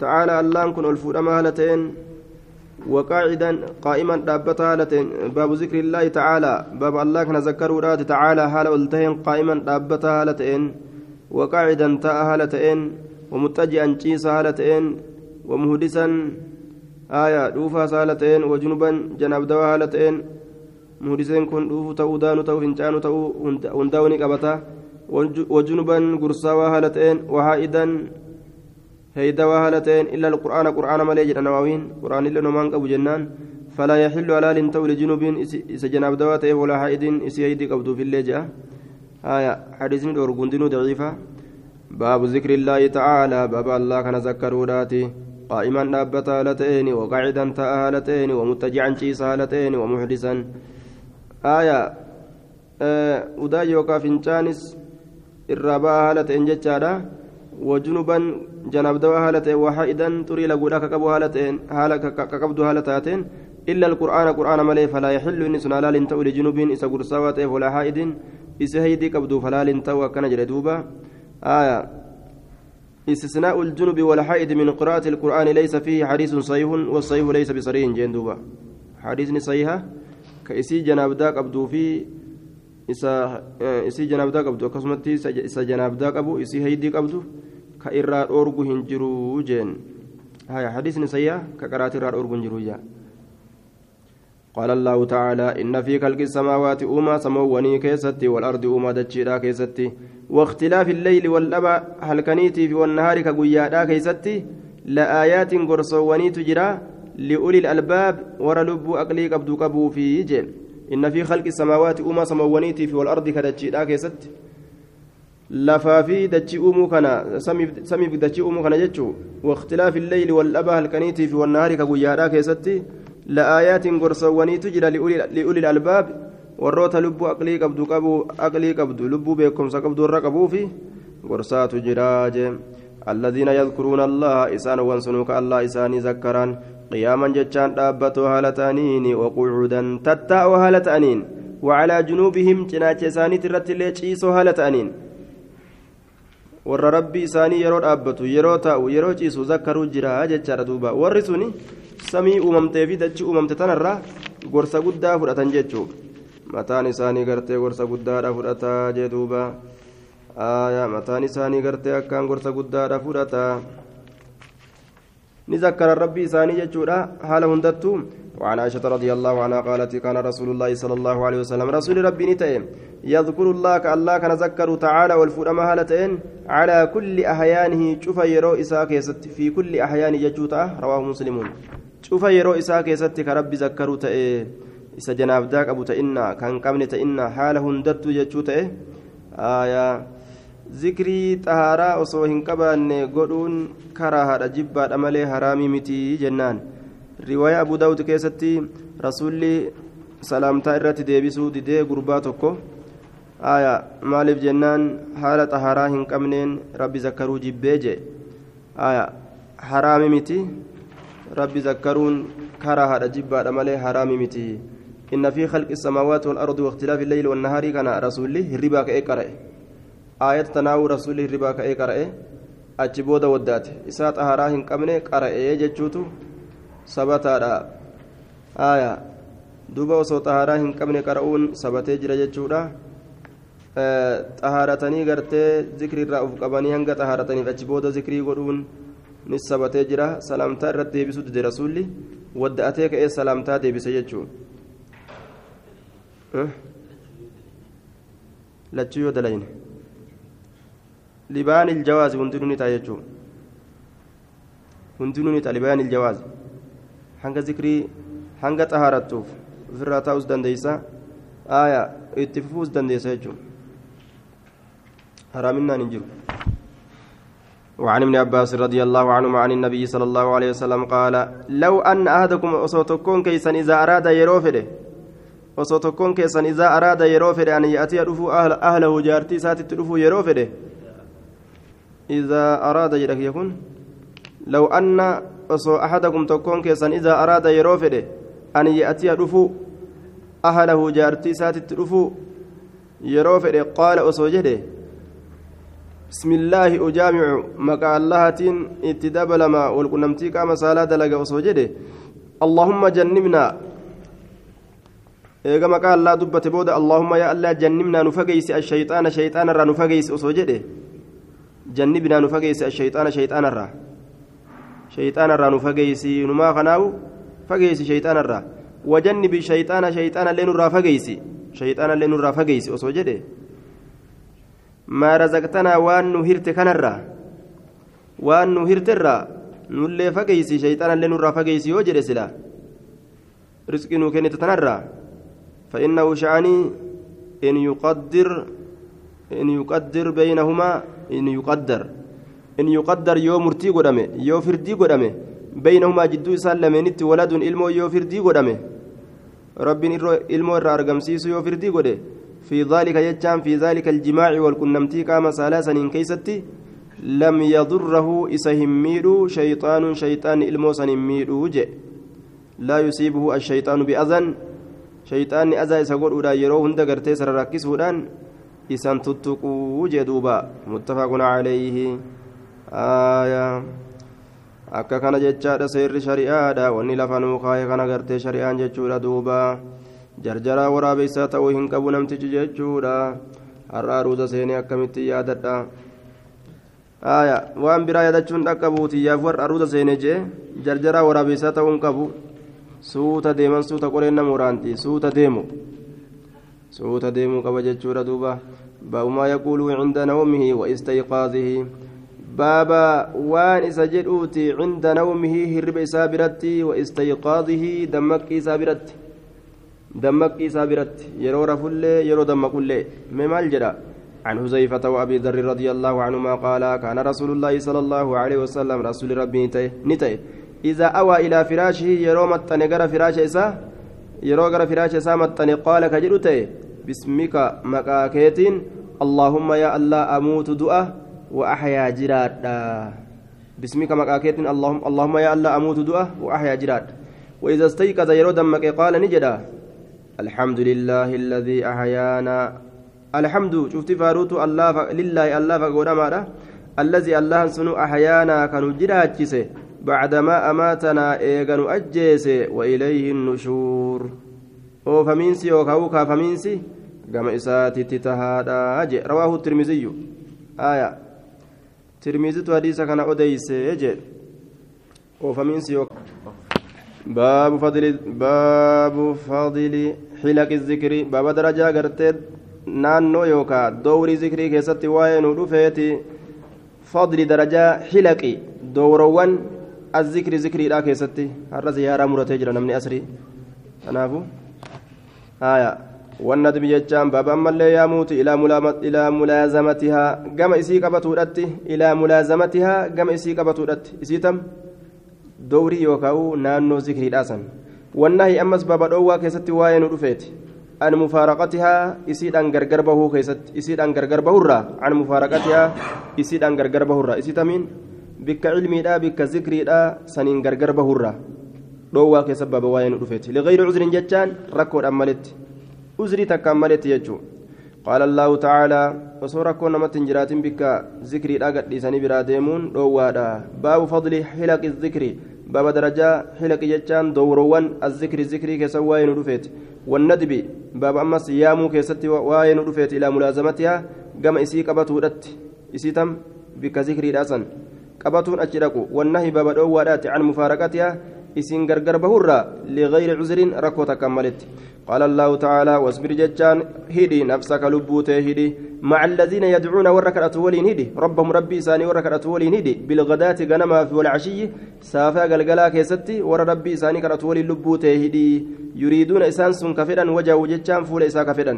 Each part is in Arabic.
تعالى اللان كن الفودما هالتين وقاعدا قائما دابتا هالتين باب ذكر الله تعالى. باب الله كان ذكروا رات تعالى هال التين قائما دابتا هالتين وقاعدا تاء هالتين ومتجئا جيسا هالتين ومهدسا آية دوفا هالتين وجنبا جناب دوا هالتين مهدسين كن دوفو تأو دانو تأو هنجانو تأو هنداوني قبتا وجنبا قرصا هالتين وحائدا هيدا وهالتين إلا القرآن قرآن مليجر نواوين قرآن إلا نمان قبو جنان. فلا يحل على لنتو لجنوب إسا جناب دواتي ولا حائد إسي هيدي قبضو في الليجة. آية حديثني دور قندنو ضعيفة. باب ذكر الله تعالى باب الله كان ذكروا راتي قائما نابتا هالتين وقاعدا تاء ومتجعا شيسا هالتين ومحدثا. آية آه فنشانس الرابعة هالتين جتشادا. وجنبا جناب دوا هالتين وحائدا تري لقولا كقبو هالتين هالا كقبدو هالتاتين إلا القرآن قرآن ملي فلا يحل إن سنالا لنتو لجنوب إسا قرصاوات ولا حائد إسا هيدي قبدو فلا لنتو كان جلدوبا آية. استثناء الجنب والحائد من قراءة القرآن ليس فيه حديث صحيح والصحيح ليس بصريح جندوبا حديث صحيح. كإسي جناب دا قبدو في isii janaabdaa qabdu akkasumatti isa janaabdaa qabu isii haydii qabdu ka irraa dhoorgu hin jiru jeen. Haya hadiisni sayyaa ka qaraati irraa dhoorgu hin jiru jaa. قال الله تعالى إن في خلق السماوات أوما سموني كيستي والأرض أوما دجيرا كيستي واختلاف الليل والأبا هل كنيتي في والنهار كقيادا كيستي لآيات قرصوني تجرا لأولي الألباب ورلب أقلي قبدو قبو في جيم إن في خلق السماوات أوما سمونيتي في والأرض كدجيدا كيست لفا في دجي أومو كان سمي دجي أومو كان جتشو. واختلاف الليل والأبا الكنيتي في والنهار كقيادا كيست لآيات قرصوني تجرى لأولي الألباب. warroota lubbuu aqlii qabdu qabu aqlii qabdu lubbuu beekumsa qabdu irra qabuu fi gorsaatu jiraa jee alladhiina yadkuruuna allaha isaan wansunuuka allah isaanii zakkaraan قياما جتان دابتو هالتانين وقعودا تتاء هالتانين. وعلى جنوبهم جناچ ساني ترت ليچيسو هالتانين. Warra rabbi isaanii yeroo dhaabbatu yeroo taa'u yeroo ciisu zakkaruu jira jechaadha duuba. Warri suni samii uumamtee fi dachi uumamte tanarraa gorsa guddaa fudhatan jechuu. Mataan isaanii gartee gorsa guddaadha fudhataa jee duuba. Mataan isaanii gartee akkaan gorsa guddaadha fudhataa نذكر ربي ثاني جتشورا حال هندتو. وعن عائشة رضي الله عنها قالت كان رسول الله صلى الله عليه وسلم رسول ربي نتئم. يذكر الله كالله كان ذكر تعالى والفرما هالتين على كل أحيانه شوف يرو إساك في كل أحيان جتشوتا. رواه مسلمون شوف يرو إساك كربي ذكروا تئ إسا جناب داك أبو تئنا كان قمن تئنا حال هندتو جتشوتا. آية zikrii xahaaraa osoo hin qabaanne godhuun karaahadha jibbaadha malee haraamii mitii jennaan riwaayaa abu daawud keessatti rasuulli salaamtaa irratti deebisuu didee gurbaa tokko aya maaliif jennaan haala xahaaraa hin qabneen rabbi zakkaruu jibbee jee aya haraami miti rabbi zakkaruun karaahadha jibbaadha malee haraami miti inna fi khalqi السماوات والأرض واختلاف الليل والنهار كان رسولي هربا كأي قرأ آية تناو رسول الربا كأي قرأه achi booda waddaate isaa xaharaa hin qabne qara'ee jechuutu sabataadha aya duuba osoo xaharaa hin qabne qara'uun sabatee jira jechuudha xahaaratanii gartee zikriirraa uf qabanii hanga xahaarataniif achi booda zikrii godhuun ni sabatee jira salaamtaa irratti deebisuu dide rasuulli wadda'atee ka'ee salaamtaa deebise jechuun lachuu yoo dalayne لبان الجواز هندنو نتا يجو هندنو نتا لبان الجواز. hanga zikrii hanga xahaarattuuf ofirraa taa'us dandeeysa aya itti fufuus dandeeysa jechuun haraaminaan hin jiru وعن ابن عباس رضي الله عنهما عن النبي صلى الله عليه وسلم قال لو أن أحدكم أصوتكم كيسا إذا أراد يروفده أصوتكم كيسا إذا أراد يروفده أن يأتي رفو أهل أهله جارتي ساتت رفو يروفده إذا أراد جلك يكون. لو أن أصو أحدكم تكون كيسا إذا أراد يروفده أن يأتي رفو أهله جارتي ساتت رفو يروفده قال أصو جده بسم الله أجامع مكا اللهة اتدبلما والقنمتي كما سالا دلق وصوجده اللهم جنبنا. eega maqaa allaa dubbate booda allahumma yaa allaa jannibnaa nu fageysi ashayxaana shayxaanarraa nu fageysi osoo jannibnaa nu fageysi ashayxaana shayxaanarraa shayxaanarraa nu fageysi numaa kanaawu fageysi shayxaanarraa wajannibi shayxaana shayxaanallee nurraa fageysi shayxaanallee nurraa fageysi osoo jedhe maa razaqtanaa waan nu hirte kanarraa waan nu hirterraa nullee fageysi shayxaanallee nurraa fageysi yoo jedhe silaa risqii nuu kennite tanarraa فإنه شعني إن يقدر إن يقدر بينهما إن يقدر. إن يقدر يوم مرتي قدامه يو فردي قدامه بينهما جدو سلمينت ولد إلمو يو فردي قدامه رب إلمو الرا أرقمسيس يو فردي قده. في ذلك يجام في ذلك الجماع والكنمتي كام سالاسا إن كيستي. لم يضره إسهم ميدو شيطان شيطان إلمو سن ميدو لا يصيبه الشيطان بأذن. azaa isa godhuudhaan yeroo hunda gartee sara rakkisuudhaan isan tuttuquu jee duuba muttafaqun calayhi akka kana jechaadha seerri shari'aadha wanni lafanuu kaayee kana gartee shari'aan jechuudha duuba jarjaraa waraabeysaa ta'uu hin qabu namtichi jechuudha har'a aruusa seenee akkamitti yaadadha waan biraa yaadachuun dhaqqabuutiyyaaf warra aruusa seenee jee jarjaraa waraabeysaa ta'uu hin qabu suuta deeman suuta qoreen nama waraanti suuta deemu yaquulu cinda nawmihi wa istayqaadihi baaba waan isa jedhuuti cinda nawmihi hirriba isaa biratti wa istayqaadihi dammaqqii isaa biratti dammaqqii isaa biratti yeroo rafullee yeroo dammaqullee mee maal jedha عن حذيفة وأبي ذر رضي الله عنهما قال كان رسول الله صلى الله عليه وسلم رسول ربي نتي إذا أوى إلى فراشه يرو متن غير فراش إسا يرو غير فراش إسا متن قال كجلته باسمك مكاكيتين اللهم يا الله أموت دعاء وأحيا جراد باسمك مكاكيتين اللهم اللهم يا الله أموت دعاء وأحيا جراد وإذا استيقظ يرو دمك قال نجدا الحمد لله الذي أحيانا الحمد شفت فاروت الله لله الله فقول الذي الله سنو أحيانا كانوا جراد بعدما أماتنا إيغان أجيس وإليه النشور. أو فمينسي أو كاوكا فمينسي قام إساتي تتهادا أجي. رواه الترمذي. آية. ترمذي حديث كان أديس أجي. أو فمينسي باب فضل باب فضل حلق الذكر. باب درجة قرتت naannoo yookaa dowrii zikrii keessatti waa'ee nu dhufeeti fadli darajaa dowrowwan الذكر ذكري لا كيستي هذا زيارة مرتجرة نمني أسري تنافو آية والندب يجام بابا ملي يموت إلى إلى ملازمتها قام إسي قبطودت إلى ملازمتها قام إسي قبطودت إسيتم دوري يوكاو نانو ذكري داسن والنهي أمس بابا دوا كيستي واين رفيت عن مفارقتها إسيد أن غرغر بهو كيست إسيد أن غرغر بهورا عن مفارقتها إسيد أن غرغر بهورا إسيتمين bikka cilmiidha bikka zikriidha saniin gargar bahurra dhoowwaa keessa baba waa'ee nu dhufeeti ligayri cuzrin jechaan rakkoodhaan maletti uzrii takkaan maletti jechuu qaala allaahu tacaalaa osoo rakkoon namatti hin jiraatin bikka zikriidha gadhiisanii biraa deemuun dhoowwaadha baabu fadli xilaqi zikri baaba darajaa xilaqi jechaan dowrowwan azzikri zikrii keessa waa'ee nu dhufeeti wannadbi baaba ammas yaamuu keessatti waa'ee nu dhufeeti ilaa mulaazamatihaa gama isii qabatuudhatti isii tam bikka zikriidha san qabatuun achi dhaqu. Wannahi baba dhoowwaadhaati can mufaaraqatiha isin gargar bahurra ligayri cuzrin rakkoo takkan maletti قال الله تعالى واصبر ججان هدي نفسك لبوته هدي مع الذين يدعون وركعت ولين هدي ربهم ربي ساني وركعت ولين هدي بالغداة غنما في والعشي سافا قلقلا كيستي ور ربي ساني كرت ولين لبوته هدي يريدون إسان سن كفدا وجه وججان فول إسا كفدا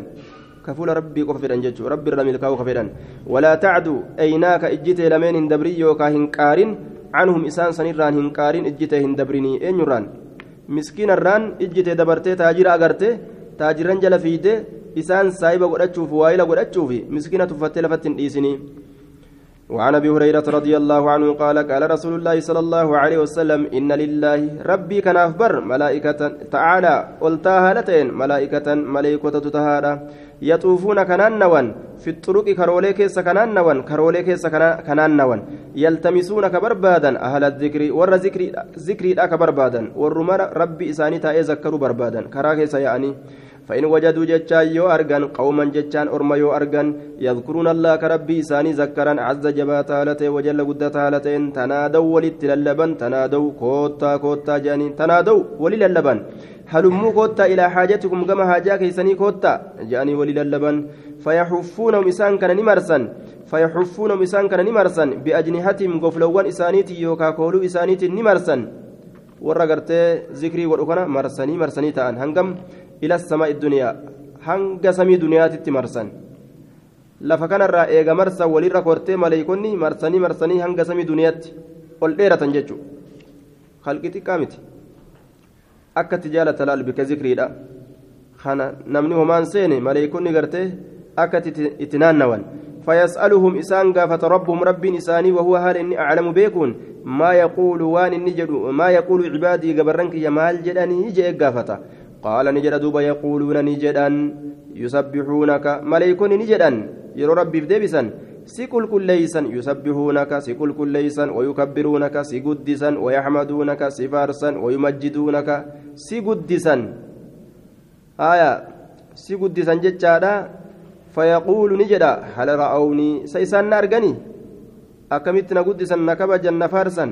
كفول ربي قف فدان جچو ربي رمي الكاو كفدان ولا تعدو أيناك اجته لمن هندبري يوكا هنقارن عنهم إسان سنيران هنقارن اجته هندبرني اينيران مسكين الران اجته دبرته تاجر اغرته تاجرن جل فيده isaan saahiba godhachuuf waayila godhachuuf miskiina tuffattee lafatti hin dhiisini وعن أبي هريرة رضي الله عنه قال قال رسول الله صلى الله عليه وسلم إن لله ربي كان اخبر ملائكة تعالى قلتها لتين ملائكة ملائكة تتهادى kanaan nawan في الطرق كرولي كيس كنان نوان كرولي كيس كنان نوان. يلتمسون كبربادا أهل الذكر ور ذكري ذكري كبربادا. ربي إساني تا يذكروا بربادا. كرا كيس يعني فإن وجدوا جتان يو أرغن قوما جتان أرما يو أرغن يذكرون الله كربي إساني ذكرا عز جبات هالتين وجل قدت هالتين تنادوا ولتللبن تنادوا كوتا كوتا جاني تنادوا ولللبن هلموا كوتا إلى حاجتكم كما حاجا كيسني كوتا جاني ولللبن فيحفونهم إسان كان نمرسن فيحفونهم إسان كان نمرسن بأجنحتهم قفلوان إسانيتي يوكا كولو إسانيتي نمرسن warra gartee zikrii godhu kana marsanii marsanii ta'an hangam ila samaa'i duniyaa hanga samii duniyaatitti marsan lafa kanarraa eega marsan walirra kortee maleeykonni marsanii marsanii hanga samii duniyaatti ol dheeratan jechuudha halqi xiqqaa miti akka itti jaalata laal bika zikriidha kana namni homaan seene maleeykonni gartee akka itti naannawan فيسألهم إسان قافة ربهم رب إساني وهو هل إني أعلم بيكون ما يقول وان إني ما يقول عبادي قبرنك يا مال جدني يجي قافة قال نجد دوبا يقولون نجدا يسبحونك. ملائكون نجدا يرو ربي بديبسا سيكل كليسا يسبحونك. سيكل كليسا ويكبرونك. سيقدسا ويحمدونك. سفارسا ويمجدونك. سيقدسا. آية. سيقدسا جتشادا. فيقول نجدا هل رأوني؟ سيسان أرجني أكملت نقدسا نكبجا نفارسا.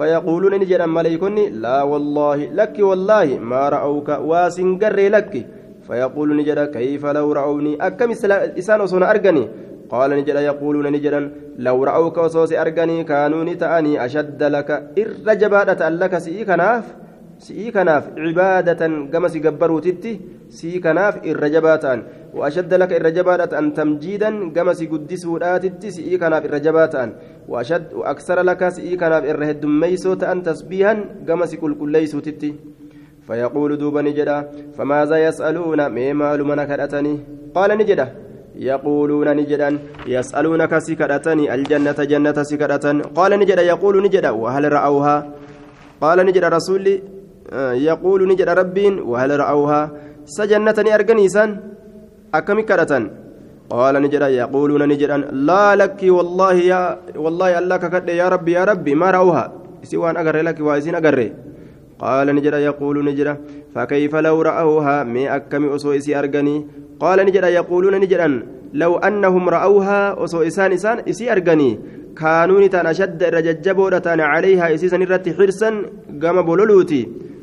فيقولون نجد ملائكني لا والله لك والله ما رأوك واسنقر لك. فيقول نجد كيف لو رأوني؟ أكم إسان وصون أرقني قال نجد يقولون نجدا لو رأوك وصوص أرقني كانوا نتأني أشد لك. إرجبادة لك سيكناف سيكناف عبادة كما سيقبروا تتي سيكناف إرجباتان وأشد لك الرجبات أن تمجيدا كما سيقدس وداتت سيكناف الرجباتان وأشد وأكثر لك سيكناف الرهد ميسوت أن تسبيها كما سيكل كل تتي فيقول دوبا نجدا فماذا يسألون مما لمن كرأتني قال نجدا يقولون نجدا يسألونك سكرتني الجنة جنة سكرة قال نجدا يقول نجدا وهل رأوها قال نجدا رسولي يقول نجدا ربين وهل رأوها؟ سجنتني أرجنيسان أكم كرتن قال نجدا يقولون نجدا لا لك والله يا والله الله ككد يا ربي يا ربي ما رأوها؟ سوى أن أجر لك وأزين أجر قال نجدا يقول نجدا فكيف لو رأوها؟ مي أكم أسوئسي أرجني؟ قال نجدا يقولون نجدا لو أنهم رأوها أسوء إسان إسان إسي أرجني. كانوا نتان أشد رججبودة عليها إسيسا نرتي حرسا قام بولولوتي. يوكا قام فتنوتي وأشد الرججبودة أن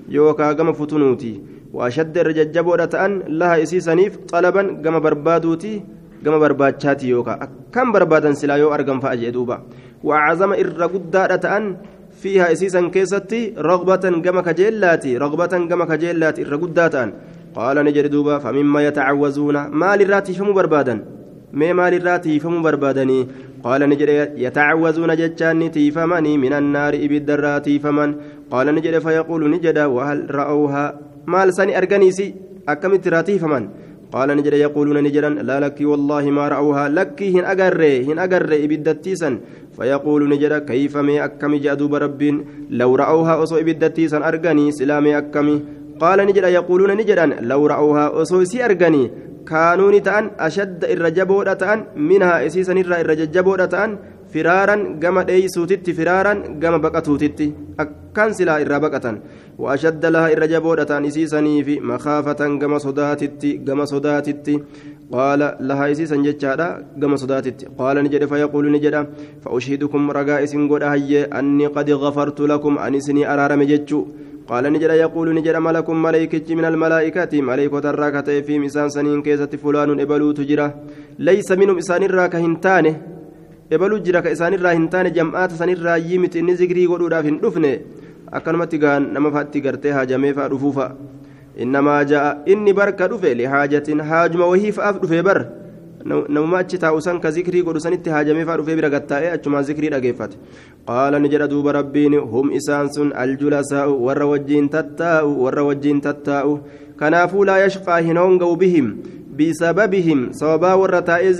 لها إسيسانيف طلبا كما بربادوتي كما برباتشاتي يوكا كم بربادا سلا يو أرقم فأجدوبا وأعظم الرقدة أن فيها إسيسا كيستي رغبة كما كجيلاتي رغبة كما كجيلاتي الرقدة أن قال نجد دوبا فمما يتعوزون ما للراتي فمو بربادا ما ما للراتي فمو بربادني قال نجد يتعوزون جتشاني تيفمني من النار إبد الراتي فمن قال نجد فيقول نجد وهل رأوها maal sani arganiisi akkamitti raatiifaman qaala ni jedhe yaquuluuna ni jedhan laa lakkii wallaahi maa ra'awhaa lakkii hin agarre hin agarre ibiddattiisan فيقول نجد كيف مي أكمي جادوب ربين لو رأوها أصو إبدتي سن أرغني سلامي أكمي قال نجد يقولون نجدا لو رأوها أصو سي أرغني كانوا نتأن أشد الرجبودة تأن منها إسيسا الرجبودة تأن فرارا كما ديسوتت فرارا كما بقتوتت أكان سلا إرابقة وأشد لها الرجبودة نسيسني في مخافة كما صداتت كما صداتت قال لها إسيسا جتشادا كما صداتت قال نجد فيقول نجد فأشهدكم رقائس قد أني قد غفرت لكم أن سني أرارم جتشو قال نجد يقول نجد ملك ملائكة من الملائكة ملائكة الراكة في مسان سنين كيسة فلان إبلو تجرى ليس منهم إسان الراكة هنتانه isaanirraa hin taane jam'aata sanirraa yimiti inni zikrii godhuudhaaf hin dhufne akkanumatti gaan nama fatti gartee haajamee faa dhufuufa innamaa ja'a inni barka dhufe lihaajatin haajuma wahii fa'aaf dhufe bar namuma achi taa'u san ka zikrii godhu sanitti haajamee faa dhufee bira gattaa'ee achumaan zikrii dhageeffate qaala ni jedha duuba rabbiin hum isaan sun aljulasaa'u warra wajjiin tattaa'u warra wajjiin tattaa'u kanaafuu laa yashqaa hin honga'u bihim bisababihim sababaa warra taa'ee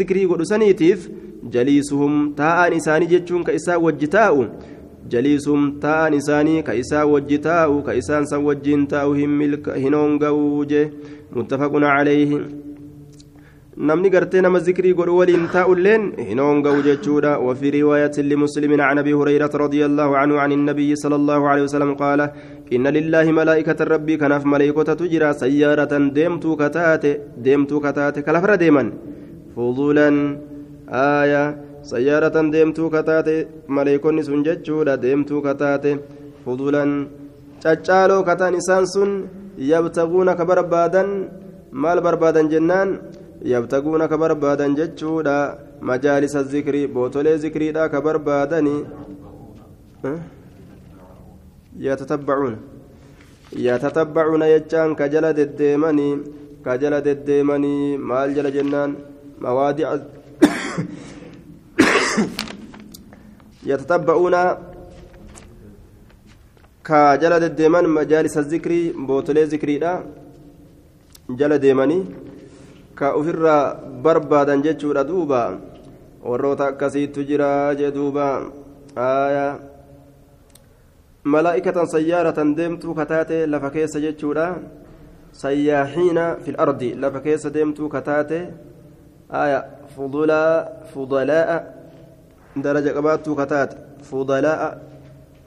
zikrii godhu saniitiif jaliisuhum taa'an isaanii jechuun ka isaa wajji taa'u jaliisuhum taa'an isaanii ka isaa wajji taa'u ka isaan san wajjiin taa'u hin honga'u je muttafaqun calayhi namni gartee nama zikrii godhu waliin taa'ulleen hin hoonga'u jechuudha. وفي رواية لمسلم عن أبي هريرة رضي الله عنه عن النبي صلى الله عليه وسلم قال إن لله ملائكة ربي كنف ملائكة تجرى سيارة ديمتو كتات ديمتو كتات كلفر ديما فضولا آية سيارة ديمتو كتات ملائكة سنججولا ديمتو كتات فضولا caccaaloo kataan isaan sun yabtaguuna ka barbaadan maal barbaadan jennaan? Jechuudha majaalisa zikrii bootolee zikriidha ka barbaadani yatatabbacuuna yatatabbacuuna jechaan ka jala deddeemanii ka jala deddeemanii maal jala jennaan mawaadica yatatabba'uuna ka jala deddeeman majaalisa zikrii bootolee zikriidha jala deemanii ka ofirraa barbaadan jechuudha duuba warroota akkasiittu jira jee duuba aayaa malaa'ikatan sayyaaratan deemtuu kataate lafa keessa jechuudha sayyaaxiina fil ardi lafa keessa deemtuu kataate aayaa fudulaa fudalaa'a daraja qabaattuu kataate fudalaa'a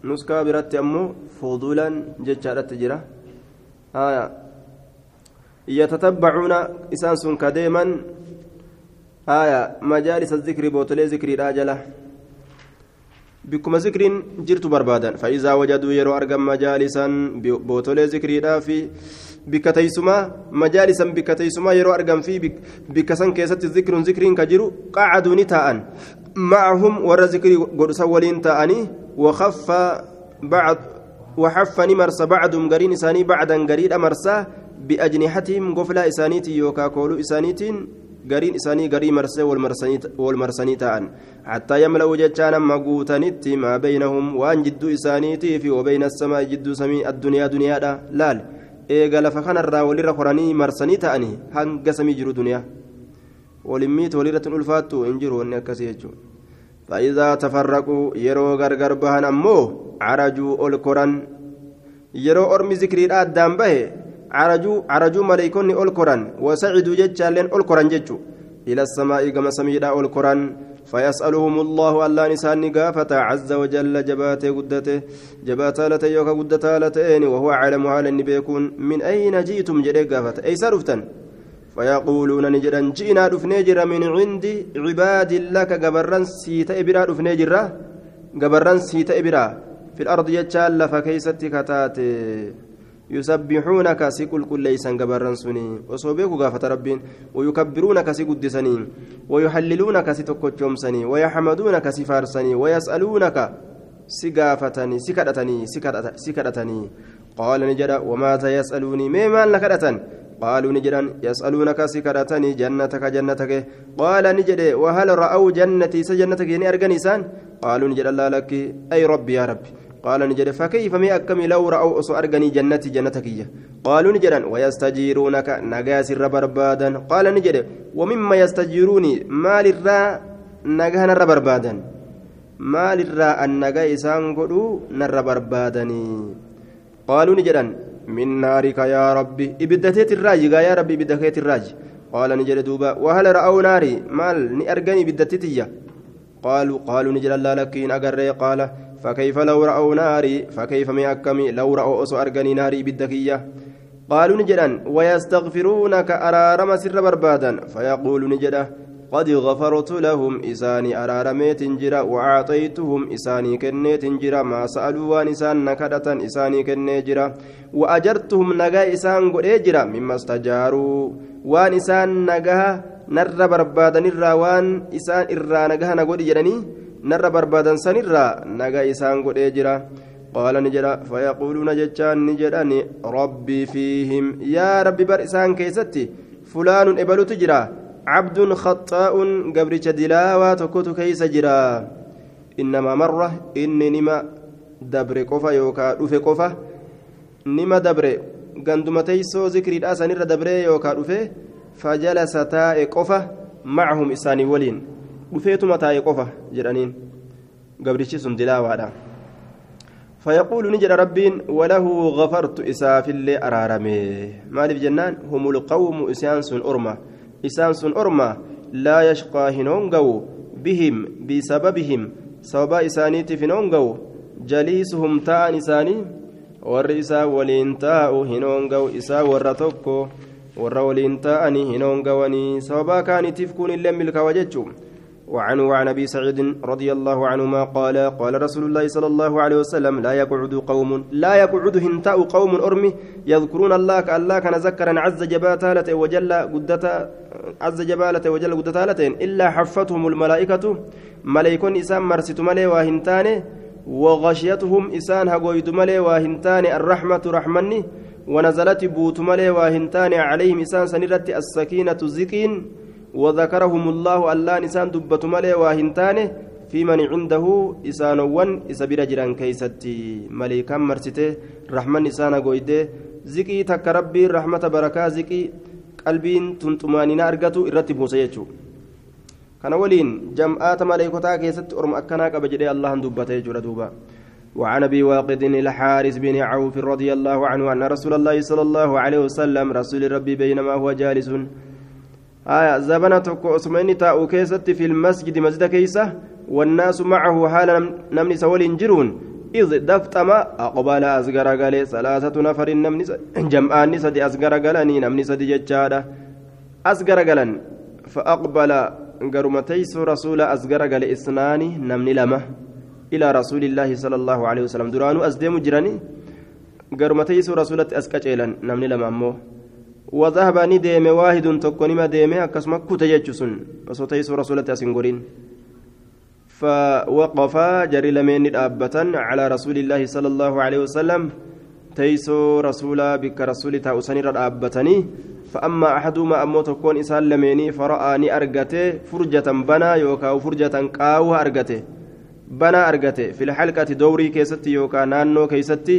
nuskaa biratti ammoo fudulan jechaadhatti jira aayaa يتتبعون إسان سن كديما آية مجالس الذكر بوتلي ذكري راجلة بكم ذكر جرت بربادا فإذا وجدوا يروا أرقم مجالسا بوتلي ذكري في teessumaa majaalisan bikka teessumaa yeroo argan fi bikka san keessatti zikruun zikriin ka jiru qacaduu ni taa'an macahum warra zikrii godhusan waliin taa'anii wakaffa bacd waxaffa ni marsa bacdum gariin isaanii biajnihatihim goflaa isaaniitiin yookaa kooluu isaaniitiin gariin isaanii garii marsee wal marsanii ta'an hattaa yamla'u jechaan amma guutanitti maa beynahum waan jidduu isaaniitii fi wabeyna asamaa jidduu samii addunyaa duniyaadha laal eega lafa kanarraa walirra koranii marsanii ta'anii hanga samii jiru duniyaa walimmiiti walirratti ulfaattu hin jiru wanni akkasii jechuudha فإذا تفرقوا يرو غرغر بهن أمو عرجوا الكران يرو أرمي ذكري الآدام به عرجوا عرجوا ملائكوني الكران وسعدوا جتشالين الكران جتشو إلى السماء كما سميدا الكران فيسألهم الله ألا نسان قافة عز وجل جباته قدته جباتا لتيوك قدتا لتين وهو عالم على بيكون من أين جئتم جري قافة أي سرفتن فيقولون نجرا جئنا دفنيجر من عند عباد لك قبرا سيت إبرا دفنيجر قبرا سيت إبرا في الأرض يجال فكيست كتات يسبحونك سيكل كل ليسا قبرا سني. وصوبيك قافة ربين. ويكبرونك سيقدسني. ويحللونك سيتكوتشومسني ويحمدونك سفارسني ويسألونك سقافتني سكرتني سكرتني قال نجرا وماذا يسألوني؟ مما لك قالوا نجرا يسألونك سكرتني جنتك جنتك. قال نجد وهل رأوا جنتي؟ سجنتك يعني أرجنيسان قالوا نجد لا لك. أي ربي يا ربي. قال نجد فكيف مي أكمل لو رأوا أصو أرجني جنتي جنتك قالوا نجرا ويستجيرونك نجاس الربربادا قال نجد ومما يستجيروني مال الرا نجهن الربربادا مال الرا النجا إسان قلوا نربربادني. قالوا نجرا من نارك يا ربي إبدتيت الراج يا ربي إبدتيت الراج. قال نجد دوبا وهل رأوا ناري؟ مال نأرجني بدتتية قالوا قالوا نجد الله لكين أجري قال فكيف لو رأوا ناري؟ فكيف ميأكمي لو رأوا أسو أرجني ناري بدكية قالوا نجدا ويستغفرونك أرارم سر بربادا فيقول نجده قد غفرت لهم. إساني أرارميت جرا وأعطيتهم. إساني كنيت جرا ما سألوا وان إسان نكدة إساني كني جرا وأجرتهم نجا إسان قد مما استجاروا وان إسان نجا نر بربادا نرى وان إسان إرى نجا نقول جراني بربادا سنرى نجا إسان قد جرا قال نجرا فيقولون جتان نجراني ربي فيهم يا ربي بر إسان كيستي فلان إبلو تجرا عبد خطاء قبرش دلاوة تكوت كيس جرا إنما مرة إني نما دبر قفا يوكا رفي قفا نما دبر قندما تيسو ذكري الأسان دبر يوكا رفي فجلس تاء قفا معهم إساني ولين رفيت متاء قفا جرانين قبرش سن دلاوة فيقول نجر ربين وله غفرت إساف اللي أرارمي مالف جنان هم القوم إسيان سن أرمى إسان سن أرما لا يشقى هنونغو بهم بسببهم سبب إسانيت فينونغو جليسهم تان إساني taa'u hinoonga'u isaa warra tokko warra waliin taa'anii hinoongawanii sababaa kaaniitiif kun illee milkaawa jechuun وعنه وعن أبي سعيد رضي الله عنهما قال قال رسول الله صلى الله عليه وسلم لا يقعد قوم لا يقعد هنتاء قوم أرمي يذكرون الله كالله كان ذكرا عز جبالته وجل قدتا عز جبالته وجل قدتا إلا حفتهم الملائكة ملائكون اسام مرست ملي وهنتاني وغشيتهم إسان هقويت ملي واهنتان الرحمة رحمني ونزلت بوت ملي واهنتان عليهم إسان سنرت السكينة زكين وذكرهم الله الله نسان دبت ملي واهنتان في من عنده إسان ون إسبير جران كيستي. مليكا مرسته؟ رحمن إسان قويده. زكي تك ربي رحمة بركة زكي. قلبين تنتمانين أرقتو إرتب kana waliin jam'aata maleekotaa keessatti orma akkanaa qaba jedhee allahan dubbatee jira duuba وعن أبي واقد الحارث بن عوف رضي الله عنه أن رسول الله صلى الله عليه وسلم رسول ربي بينما هو جالس. آية زبنة عثمان تاء كيست في المسجد مسجد كيسة والناس معه حال نمني سول جرون إذ دفتم أقبل أزغر قال ثلاثة نفر نمني جمعان سدي أزغر قالني نمني سدي ججادة أزغر قالن فأقبل قرما تيسو رسول أزقر قال إسناني نمني لما. إلى رسول الله صلى الله عليه وسلم. درانو أزديم جراني قرما تيسو رسولة أسكتشيلا نمني لما وذهب نديم واحد تكوني ما ديمي أكسما كوتا يجسون وصو تيسو رسولة أسنقرين فوقف جري لمن أبة على رسول الله صلى الله عليه وسلم. تيسو رسولا بك رسول تاوسني أبتني فأما أحدهما أمو تكون إسان لميني فرآني أرقته فرجة بنا يوكا فرجة قاوة أرقته بنا أرقته في الحلقة دوري كيستي يوكا نانو كيستي.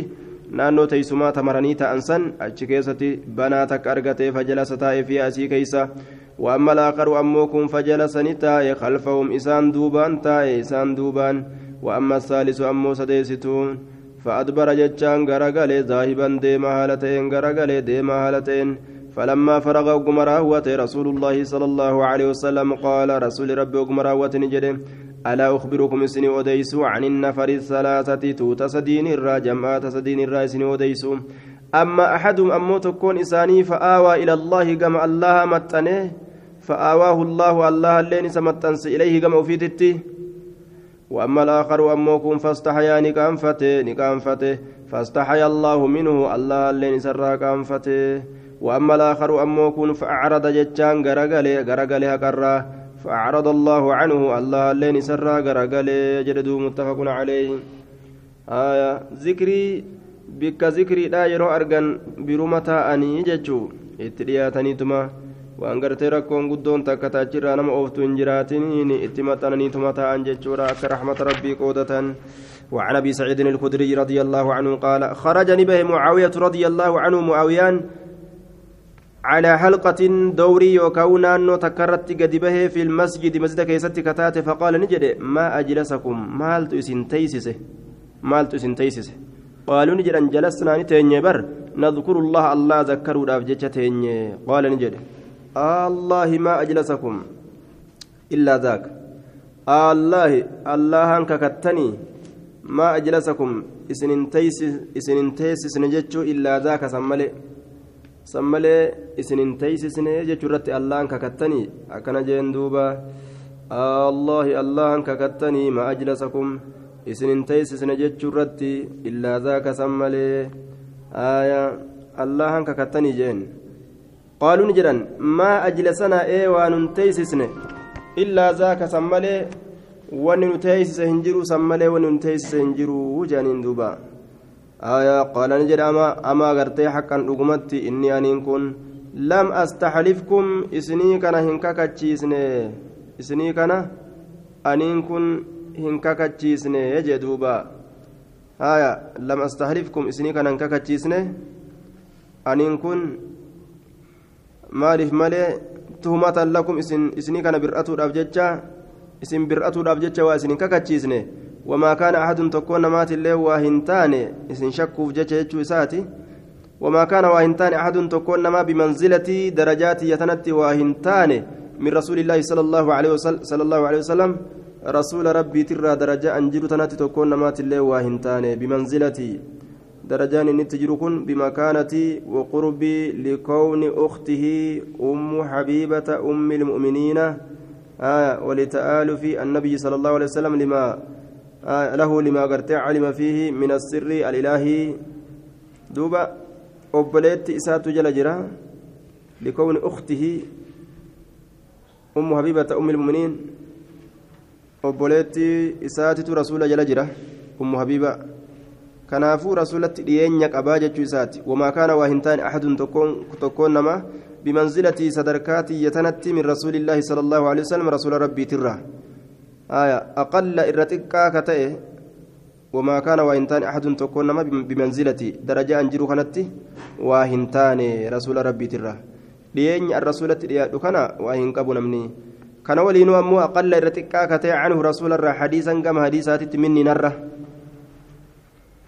Naannoo teessumaa tamaranii ta'an san achi keessatti banaata argatee fajalasa taa'e fi asii keeysa وأما الآخر أموكم فجلسني تاء خلفهم إسان دوبان تاء إسان دوبان وأما الثالث أمو سديستون فأدبر جتشان غرغلي ذاهبا ديما هالتين غرغلي ديما هالتين فلما فرغ قمراوة رسول الله صلى الله عليه وسلم قال رسول ربي قمراوة نجري ألا أخبركم سني أديسو عن النفر الثلاثة توت سدين الرا جماعة سدين الرا سني أديسو أما أحدهم أمو تكون إساني فآوى إلى الله كما الله متنه فآواه الله الله اللين سمتنس إليه كما أفيدته وأما الآخر أموكم فاستحيا نكانفته نكانفته فاستحيا الله منه الله اللين سرى كانفته وأما الآخر أموكن فأعرض جتان غرغلي غرغلي هكرا. فأعرض الله عنه الله اللين سرى غرغلي جددو متفق عليه. آية ذكري بك ذكري لا يرو أرغن برمتا أني جتشو اترياتني تما. waan gartee rakkoon guddoon takka taachirraa nama ooftu hin jiraatin itti maxxananiituma ta'an jechuudha akka rahmata rabbii qoodatan وعن أبي سعيد الخدري رضي الله عنه قال خرج نبه معاوية رضي الله عنه معاويان على حلقة دوري يوكاونا أنه تكرت قد به في المسجد مسجد كيست كتات فقال نجد ما أجلسكم مالت إسن تيسسه مالت إسن تيسسه قالوا نجد أن جلسنا نتيني بر نذكر الله الله ذكروا الأفجة تيني قال نجد الله ما أجلسكم إلا ذاك الله الله أنك كتني ما أجلسكم إسن تيسس إسن تيسس نجتشو إلا ذاك سمالي san malee isin hin teeysisne jechuurratti allahan kakattanii akkana jeen duuba allahi allahan kakattanii ma ajlasakum isin hin teeysisne jechuurratti illaa zaaka san malee aya allahan kakattanii jeen qaaluu ni jedhan maa ajlasanaa ee waa nun teeysisne illaa zaaka san malee wanni nu teeysise hin jiru san malee wanni nu teeysise hin jiru jedhaniin duuba آية قال نجد أما أما غرتي حقا رقمتي إني أنين كن. لم أستحلفكم إسني كان هنكا تشيسني إسني كان أنين كن هنكا تشيسني يجدوبا آية. لم أستحلفكم إسني كان هنكا تشيسني أنين كن. maaliif malee tuhumatan lakum isinii kana bir'atuudhaaf jecha isin bir'atuudhaaf jecha waa isin kakachiisne ahadun tokkoon namaati illee waa hin taane isin shakkuuf jecha jechuu isaati وما كان واهنتان أحد تكون نما بمنزلة درجات يتنتي واهنتان من رسول الله صلى الله عليه وسلم صلى الله عليه وسلم. رسول ربي ترى درجة أنجر تنتي تكون نما تلي واهنتان بمنزلة. درجان نتجركن بمكانة وقرب لكون أخته أم حبيبة أم المؤمنين. آه ولتآلف النبي صلى الله عليه وسلم لما له لما قرت علم فيه من السر الإلهي دوبا أبليت إسات جل لكون أخته أم حبيبة أم المؤمنين أبليت إسات رسول جل أم حبيبة kanaafuu rasuulatti dhiyeenya qabaa jechuu isaati wamaa kaana waa hin taane axadun tokkoon nama bimanzilatii sadarkaa tiyyatanatti min rasuulillaahi sala allaahu alehi wasalam rasuula rabbiitirra aya aqalla irra xiqqaa ka ta'e wamaa kaana waa hin taane axadun tokkoon nama bimanzilatii darajaa an jiru kanatti waa hin taane rasuula rabbiitirra dhiyeenya an rasuulatti dhiyaadhu kana waa hin qabu namni kana waliinuu ammoo aqalla irra xiqqaa ka ta'e canhu rasuularraa hadiisan gama hadiisaatitti minni narra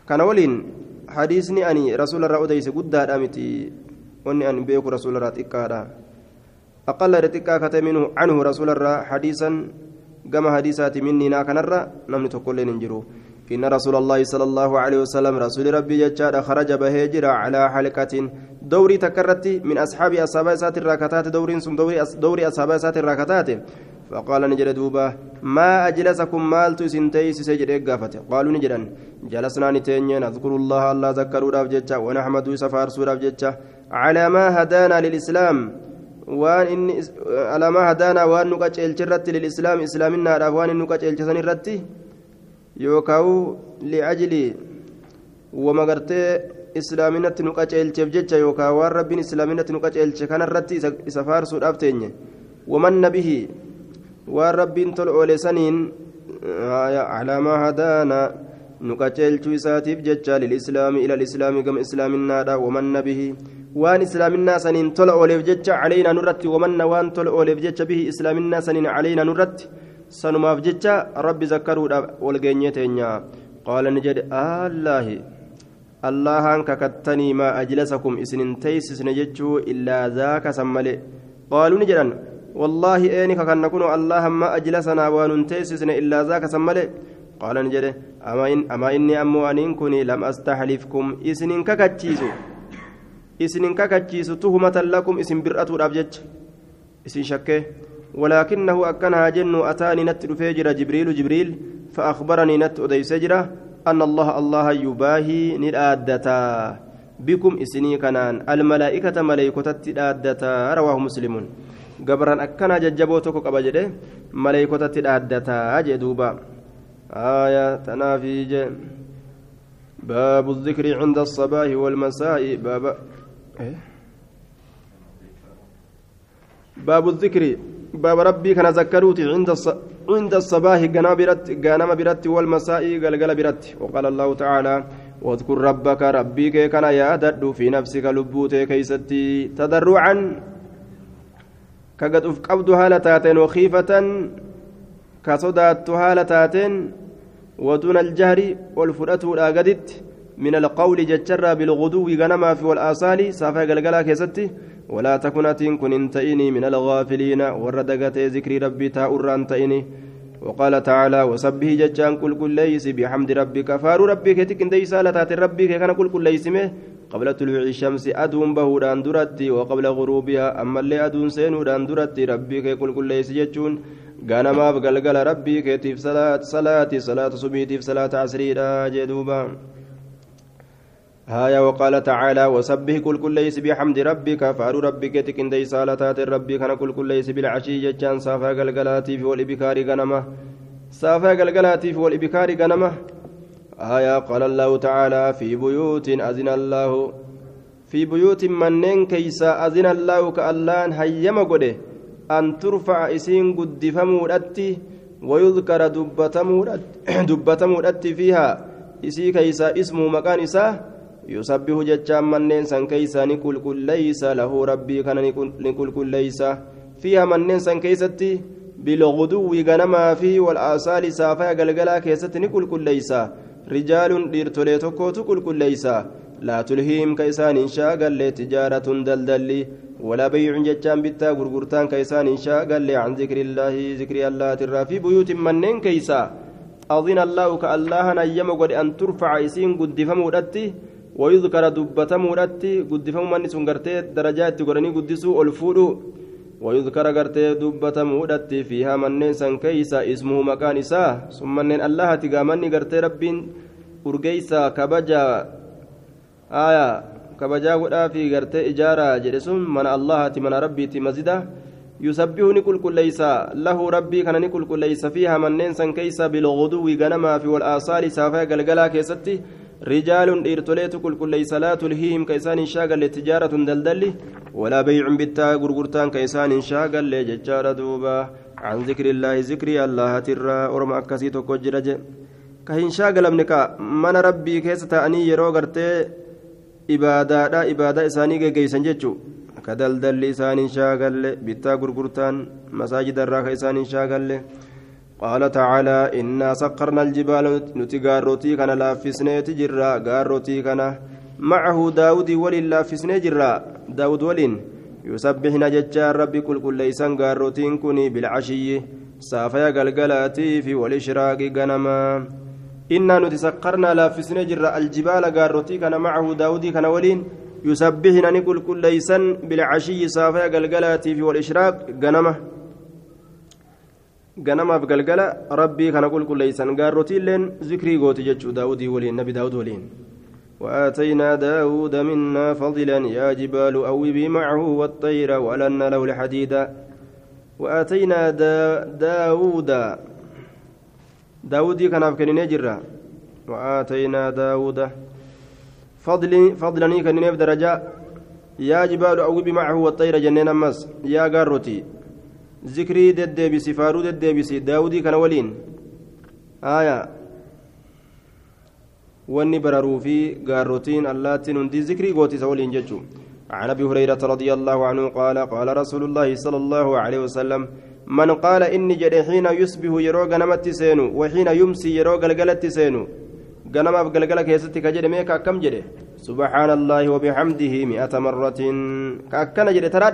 kana waliin hadiisni ani rasuularraa odeyse guddaadha miti wanni ani beeku rasuularraa xiqqaadha aqalla hadiisaati minniinaa kanarra namni tokkolleen hin jiru. إن رسول الله صلى الله عليه وسلم رسول ربي جاد خرج بهجرة على حلقة دوري تكرت من أصحاب أصحاب سات الراكتات دوري سم دوري دوري أصحاب سات الراكتات فقال نجد دوبا ما أجلسكم مالت سنتيس سجد قافته قالوا نجدا جلسنا نتين نذكر الله الله ذكروا رافجتة ونحمد سفار سورة على ما هدانا للإسلام waan inni alamaa hadaanaa waan nu qaceelche irratti lilislaam islaaminaadhaaf waan inni nu qaceelche san irratti yookaan li'ajli wama gartee islaaminatti nu qaceelcheef jecha yookaan waan rabbiin islaaminatti nu qaceelche kanarratti isa faarsuudhaaf teenye wamanna bihi waan rabbiin tol oole saniin alamaa hadaanaa nu qaceelchuu isaatiif jecha lilislaami ila lislaami gama islaaminaadha wamanna bihi waan islaaminaa saniin tola ooleef jecha caleynaa nurratti wamanna waan tola ooleef jecha bihi islaaminaa saniin caleynaa nurratti sanumaaf jecha rabbi zakkaruudhaaf walgeenyee teenya qaala ni jedhe allaahi allahaan kakattanii maa ajlasakum isinin teeysisne jechuu illaa zaaka san male qaaluu ni jedhan wallaahi eeni kakanna kuno allahan ma ajlasanaa waan nun teeysisne illaa zaaka san male qaala ni jedhe amaa inni ammoo aniin kun lam astaxlifkum isinin kakachiisu isinin kakachiisu tuhumatan lakum isin bir'atuudhaaf jecha. Isin shakkee. ولكنه أكنها جن أتاني نت فيجر جبريل جبريل فأخبرني نت أديسجر أن الله الله يباهي ندادتا بكم إسني كنان الملائكة ملائكة تدادتا رواه مسلم قبرا أكنا ججبوتك قبجده ملائكة تدادتا جدوبا آية تنافي باب الذكر عند الصباح والمساء باب؟ باب الذكر باب ربي كان ذكروت عند. عند الصباح غنم برت برت والمساء غلغل برت. وقال الله تعالى واذكر ربك ربي كان يادد في نفسك لبوت كيستي تضرعا. كقد قبض هالتاتين وخيفة كصدات هالتاتين ودون الجهر والفرأة الأجدت من القول جتشرى بالغدو غنما في والآصال سافا غلغلا كيستي. ولا تكن أتين كن انتئني من الغافلين. وردقت ذكر ربي تاؤران تئني وقال تعالى وسبه ججان كل كل ليس بحمد ربك. فار ربك تكن دي سالتات ربك كان كل كل ليس قبل طلوع الشمس أدون بهودان درتي. وقبل غروبها أما اللي أدون سينودان درتي. ربك كل كل ليس ججون غنماف غلغل ربي كيتيف صلاة صلاة صلاة صبيتيف صلاة عصريدا جدوبا. هايا وقال تعالى وسبه كل كل ليس بحمد ربك فأرو ربك تكن دي سالتات ربي كان كل كل ليس بالعشي جتان صافا غلغلاتي في والإبكار غنمة. صافا غلغلاتي في والإبكار غنمة. آية قال الله تعالى في بيوت أذن الله. في بيوت منين كيسا أذن الله كألان هيما قده. أن ترفع إسين قد فمودتي ويذكر دبتمودتي فيها. إسي كيسا اسمه مكان إساه يسبح جتشام منين سن كيسا نقول كل ليس له ربي كان نقول كل ليس فيها منين سن كيستي بالغدو غنما فيه والآصال سافا قلقلا كيست نقول كل ليس رجال ديرتولي توكو تقول كل ليس لا تلهيهم كيسان شاقل تجارة دلدلي ولا بيع جتان بتا غرغرتان كيسان شاقل عن ذكر الله ذكر الله ترى في بيوت منين كيسا أظن الله كالله نيم قد أن ترفع إسين قد فمودتي ويذكر دبتمودتي قد فمو من سنغرتي درجات قرني قدسوا الفودو ويذكر غرتي دبتمودتي فيها منين سن كيسا اسمه مكان إساه ثم منين الله تقامني غرتي ربين urgeeysa kabaja aya kabajaa godhaa fi gartee ijaaraa jedhe sun mana allahati mana rabbiiti mazida yusabbihu ni qulqulleeysa lahu rabbii kana ni qulqulleeysa fiiha manneen san keeysa bilguduwi ganamaa fi walaasaali saafaya galgalaa keessatti laa tulhiihim ka isaan hin shaagalle tijaaratun daldalli walaa beycun bittaa gurgurtaan ka isaan hin shaagalle jechaadha duuba عن ذكر الله ذكر الله ترى أرمى أكسي تكو جرجه ka hin shaagalamne ka mana rabbii keessa ta'anii yeroo gartee ibaadaadha ibaadaa isaanii geggeeysan jechuu ka daldalli isaan hin shaagalle bittaa gurgurtaan masaajida قال تعالى إنا سقرنا الجبال نتي غاروتي كان لافسني تجرا غاروتي كان معه داود ولين لافسني جرا. داود ولين يسبحنا ججار ربي كل كل ليسان غاروتين كوني بالعشي. سافيا غلغلاتي في والإشراق غنما. إنا نتسكرنا لافسنا جر الجبال قاروتي كان معه داودي كان ولين يسبحنا نقول كل ليسن بالعشي. صافيا قلقلاتي في والإشراق غنمه ganamaaf galgala rabbii kana qulqulleeysan gaarrotiilleen zikrii gooti jechuu daawudii waliin nabi daawud waliin. وآتينا داود منا فضلا يا جبال أوبي معه والطير ولن له الحديد وآتينا دا داود داودي كان كنيني جرا وآتينا داود فضل فضلني كنيني بدرجة يا جبال أوبي معه والطير جنين أمس يا قاروتي ذكري ددبسي فارو ددبسي داودي كان ولين آية bararuu fi gaarrotiin allaattiin hundi zikrii gootisa waliin jechuun عن أبي هريرة رضي الله عنه قال قال رسول الله صلى الله عليه وسلم من قال إني جري حين يصبح يرو غنمت سينو وحين يمسي يرو غلغلت سينو. غنم غلغلة كيستي كجري ميكا كم جري سبحان الله وبحمده مئة مرة. كأكنا جري ترى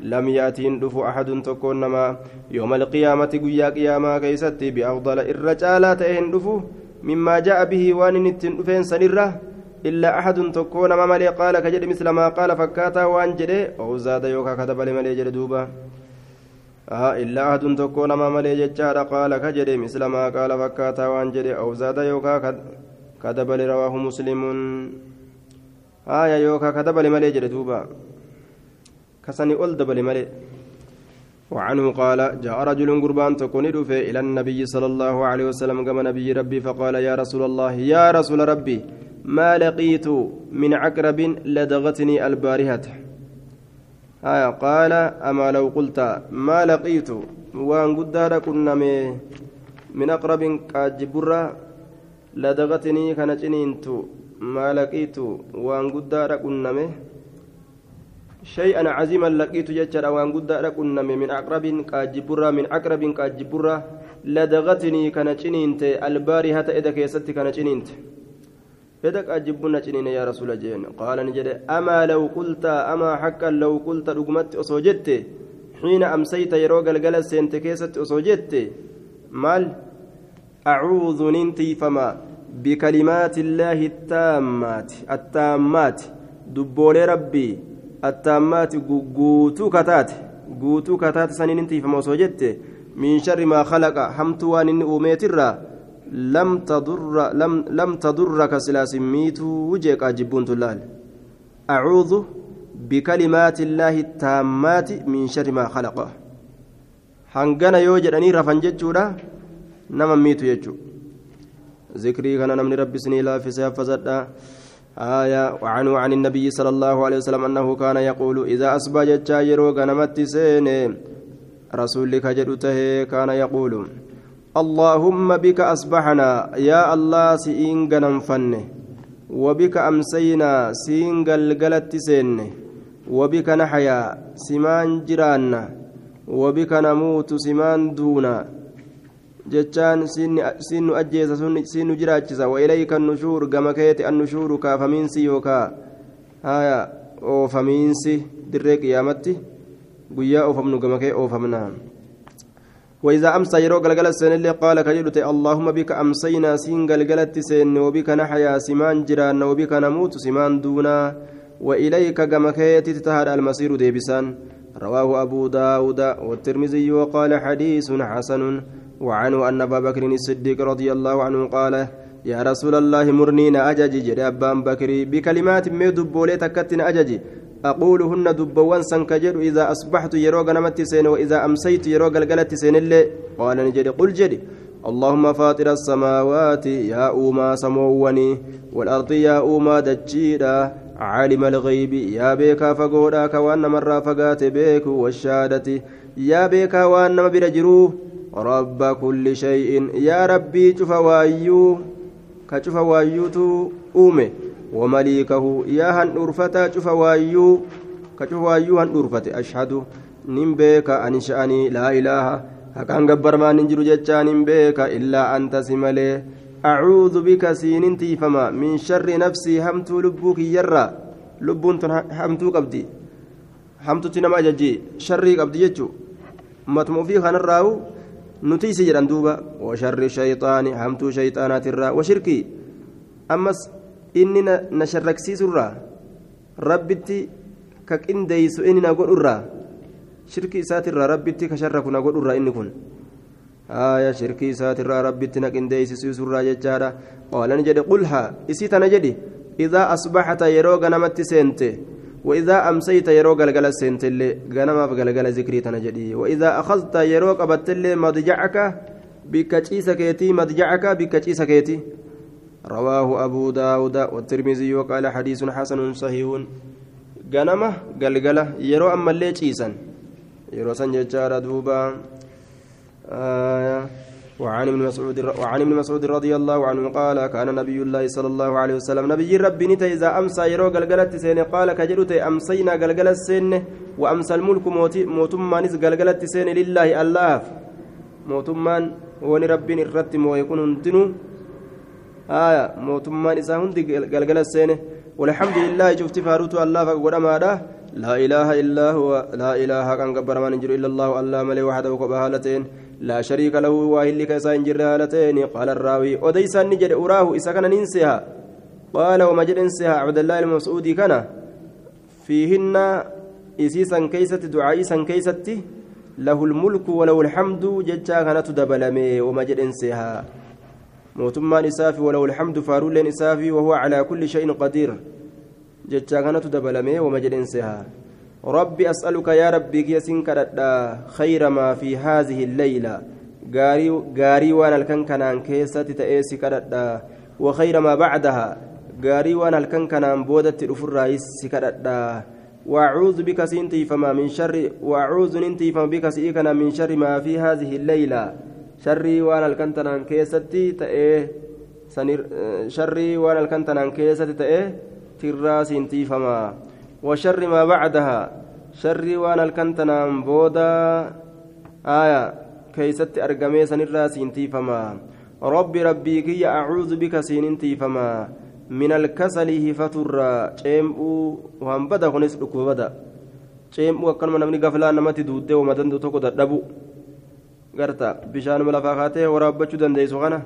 لم يأتين دفو أحد تكون نما يوم القيامة قيا قياما كيستي بأفضل الرجالة تهن دفو مما جاء به وان نتن دفين سنرة إلا أحد تكون ما ملي قال كجد مثل ما قال فكاتا وان جري أو زاد يوكا كتب لملي جري دوبا. إلا أحد تكون ملي ججار قال كجري مثل ما قال فكاتا وان جري أو زاد يوكا كتب رواه مسلم. آية يوكا كتب لملي جري دوبا. كسني أولد بلملي وعنه قال جاء رجل قربان تكون إلى النبي صلى الله عليه وسلم كما نبي ربي فقال يا رسول الله يا رسول ربي ما لقيت من عقرب لدغتني البارهة. آية قال أما لو قلت ما لقيت وأن قدار كنا من أقرب كاجبرة لدغتني كان ما لقيت وأن قدار كنا شيئا عظيما لقيت جتر وأن قدار كنا من أقرب كاجبرة من أقرب كاجبرة لدغتني كان البارهة إذا كيست كان فدك أجبنا جنين يا رسول جين. قال نجد أما لو قلت أما حقا لو قلت رقمت أصوجت حين أمسيت يروق الجلس سنتكيست أصوجت مال؟ أعوذ ننتي فما بكلمات الله التامات. التامات. دبولي ربي. attaammaati guutuu kataate. Guutuu kataate saniin hin tiifama osoo jette min sharri maa khalaqa hamtuu waan inni uumeetirraa lam tadurraka silaasin miituu jeeqaa jibbuun tun laal acuudhu bikalimaati illaahi taammaati min sharri maa khalaqa. Hangana yoo jedhanii rafan jechuudha nama miitu jechuu. Zikrii kana namni rabbi isinii laafisee haffazadhaa آية وعنه عن النبي صلى الله عليه وسلم أنه كان يقول إذا أصبح جايرو غنمت سين رسولك جدته كان يقول اللهم بك أصبحنا يا الله سئين غنمفن وبك أمسينا سين قلقلت سين وبك نحيا سمان جرانا وبك نموت سمان دونا. Jechaan siin nu ajjeesa siin nu jiraachisa wailayka annushuur gama keeti annushuuru kaafamiinsi yookaa haya oofamiinsi dirree qiyaamatti guyyaa oofamnu gama kee oofamnaa وإذا أمسى يرو قلقل السن اللي قال كجلت اللهم بك أمسينا سين قلقلت سن وبك نحيا سمان جيران وبك نموت سمان دونا وإليك قمكيت تتهاد المصير ديبسان رواه أبو داود والترمذي وقال حديث حسن وعنه أن أبا بكر الصديق رضي الله عنه قال يا رسول الله مرنينا أجج جري أبان بكري بكلمات ميدب بوليتكتن أجج أقولهن دبوان سنكجر إذا أصبحت يروق نمت سين وإذا أمسيت يروق القلت سين اللي. قال نجري قل جري اللهم فاطر السماوات يا أوما سموني والأرض يا أوما دجيدا. عالم الغيب يا بيكا فقودا كوان مرة فقات بيك والشهادة يا بيكا وأن برجروه رب كل شيء يا ربي شوف وايو كشوف وايوتو أومي ومليكه يا هن أرفتا شوف وايو كشوف وايو هن أرفتا أشهد نمبيك أن شأني لا إله هكان قبر ما ننجر جتشان نمبيك إلا أنت سملي أعوذ بك سين تيفما من شر نفسي همت لبوك يرى لبون همتو قبدي همتو تنما ججي شري قبدي جتشو متمو في خان الراو نتيسي جران دوبا. وشر الشيطان همتو شيطانات الرا. وشركي. أمس إني نشرك سيسرا ربتي كقنديس إني نقول الرا شركي ساتر ربتي كشرك نقول الرا إني كن آية شركي ساتر ربتي نقنديس سيسرا ججارا. قال نجد قلها إسيتنا جدي إذا أصبحت يروغ نمت سنتي وإذا أمسيت يرو قلقل سنت اللي غنما بقلقل ذكري تنجدي وإذا أخذت يرو قبت اللي مضجعك بكتشيس كيتي مضجعك بكتشيس كيتي رواه أبو داود والترمذي وقال حديث حسن صحيح. غنما قلقل يرو أما اللي تشيسا يرو سنججار دوبا. آه وعن ابن مسعود وعن ابن مسعود رضي الله عنه قال كان نبي الله صلى الله عليه وسلم نبي ربي نتا إذا أمسى يرو قلقلت سين قال كجرت أمسينا قلقل السين وأمسى الملك موتمان قلقلت سين لله الله موتمان وني ربي الرتم ويكون هنتنو آية موتمان إذا هندي قلقل السين والحمد لله شفت فاروت الله فقد أماده. لا إله إلا هو لا إله كان قبر ما نجر إلا الله الله ملي وحده وكبهالتين لا شريك له واهل كيسان جرالتين قال الراوي وديسان نجد أراه إذا كان ننسها. قال وما جد انسها عبد الله المسعودي كان. فيهن إسيسا كيست دعائسا كيست له الملك وله الحمد ججا كانت دبلمي وما جد انسها موتما نسافي وله الحمد فارول نسافي وهو على كل شيء قدير. ججا كانت دبلمي وما جد انسها ربي أسألك يا ربي كيسين كردا خير ما في هذه الليلة. غاري غاري وأنا الكن كنان كيسة تأسي كردا. وخير ما بعدها. غاري وأنا الكن كنان بودت رفر رايس كردا. وأعوذ بك سنتي فما من شر وأعوذ ننتي فما بك سيكنا من شر ما في هذه الليلة. شري وأنا الكن تأه سنير شري وأنا الكن كنان كيسة تأه ترى سنتي فما. وشر ما بعدها شر وأنا الكنتنام بودا آية كيست أرقمي سنرى سينتي فما ربي ربي كي أعوذ بك سينتي فما من الكسل هفتر جيمء وهم بدا خنس بدا جيمء وكان من أمني قفلا نمتي دودة ومدن دوتوكو دردبو garta bishaanuma lafaa kaatee waraabbachuu dandeessu kana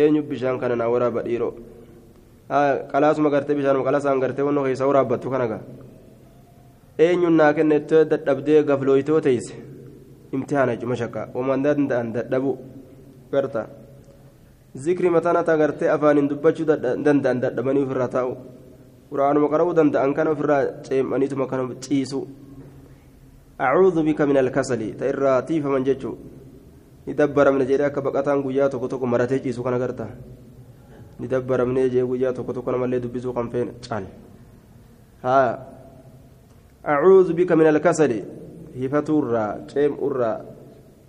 eenyu bishaan kana naa waraaba dhiiroo qalaasuma gartee bishaanuma qalasaan gartee wannoo keessa waraabbattu kana gaa eenyuun naa kennettoo dadhabdee gaflooytoo teeyse imtihaana juma shakka waman danda'an dadhabu garta zikri matana ta gartee afaaniin dubbachuu danda'an dadhabanii ofirraa taa'u quraanuma qara'uu danda'an kana ofirraa ceemaniituma kana ciisu acuudhu bika min alkasali ta irraa tiifaman jechuu ni dabbaramne jedhee akka baqataan guyyaa tokko tokko maratee ciisu kana garta ni dabbaramne jee guyyaa tokko tokko namallee dubbisuu kan feene caal haa أعوذ بك من الكسل. هفتورا جيم أرى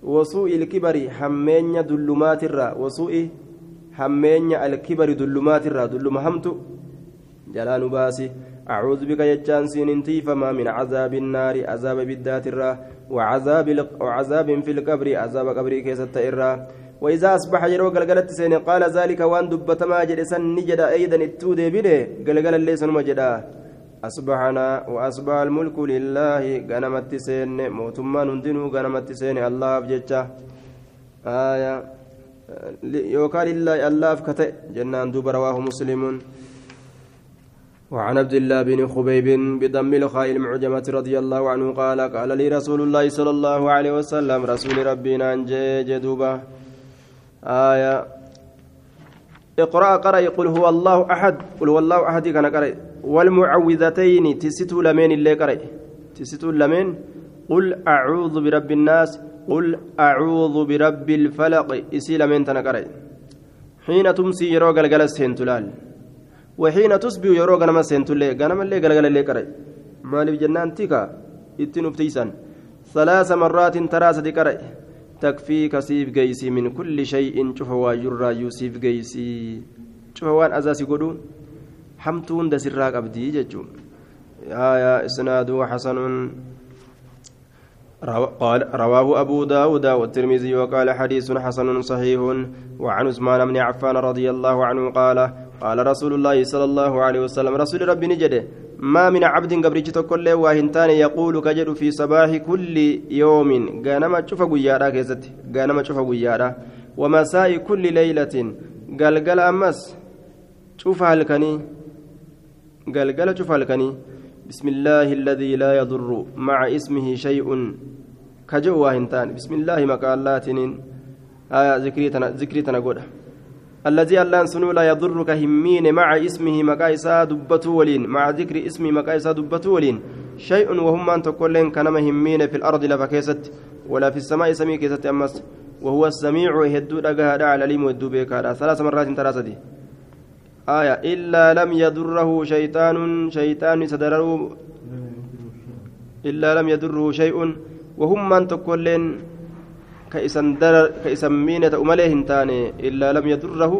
وسوء الكبر همين دلمات الرا. وسوء همين الكبر دلمات الرا. دلم همت. جلال باسي. أعوذ بك يجان سينتي فما من عذاب النار. عذاب بالذات الرا. وعذاب وعذاب في القبر. عذاب قبر كيسة الرا. وإذا أصبح يرو قلقلت سين قال ذلك وأن دبتما جلسا نجد أيضا التودي بني قلقل الليس نمجدا أصبحنا وأصبح الملك لله. غنمت سين موتما نندنو غنمت سين. الله بججة. آية. يوكال الله الله فكتئ جنان دوب رواه مسلم. وعن عبد الله بن خبيب بضم الخاء المعجمة رضي الله عنه قال قال لي رسول الله صلى الله عليه وسلم رسول ربنا أنجي جدوبة. آية. اقرأ قرأ قل هو الله أحد. قل هو الله أحد كان قرأ. والمعوذتين تستو لمن اللي قرأ. تستو لمن؟ قل أعوذ برب الناس قل أعوذ برب الفلق. إسي لمن تنقرأ. حين تمسي يرو قلقل السنتلال وحين تصبح يرو غنما سنتلي غنما اللي قلقل اللي قرأ. مالي جنان تيكا إتنو بتيسان. ثلاث مرات تراسة قرأ. تكفيك سيف جيسي من كل شيء شوف واجر يوسف جيسي. شوف وان أزاسي قدو. حمتون دسراك أبدي ججو آية إسناد حسن قال رواه أبو داود والترمذي وقال حديث حسن صحيح وعن عثمان بن عفان رضي الله عنه قال قال رسول الله صلى الله عليه وسلم رسول ربي نجده ما من عبد قبرج تقول واهنتان يقول كجد في صباح كل يوم غانما تشوف غيارا كيست غانما تشوف غيارا ومساء كل ليلة قلقل أمس شوف هلكني شوف هلكني بسم الله الذي لا يضر مع اسمه شيء. كجو واهنتان بسم الله مقالاتين آية ذكري تنا ذكري تنا الذي اللان سنو لا يضرك همين مع اسمه مكايسا دبتو مع ذكر اسمه مكايسا دبتو شيء وهم أن تقولين كنما همين في الأرض لفكيست ولا في السماء سمي كيست أمس. وهو السميع يهدو دقها على العليم ودو بيكارا ثلاث مرات تراسدي آية إلا لم يضره شيطان شيطان سدره إلا لم يضره شيء. وهم أن تقولين كإسان در كإسان مينة هنتاني إلا لم يضره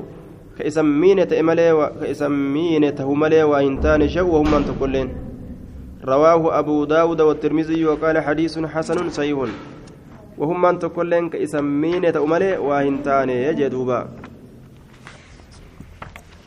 كإسان مينة أمله كإسان مينة همله وهنتاني شو وهم من تقولين رواه أبو داود والترمذي وقال حديث حسن صحيح. وهم من تقولين كإسان مينة أمله وهنتاني يجدوبا.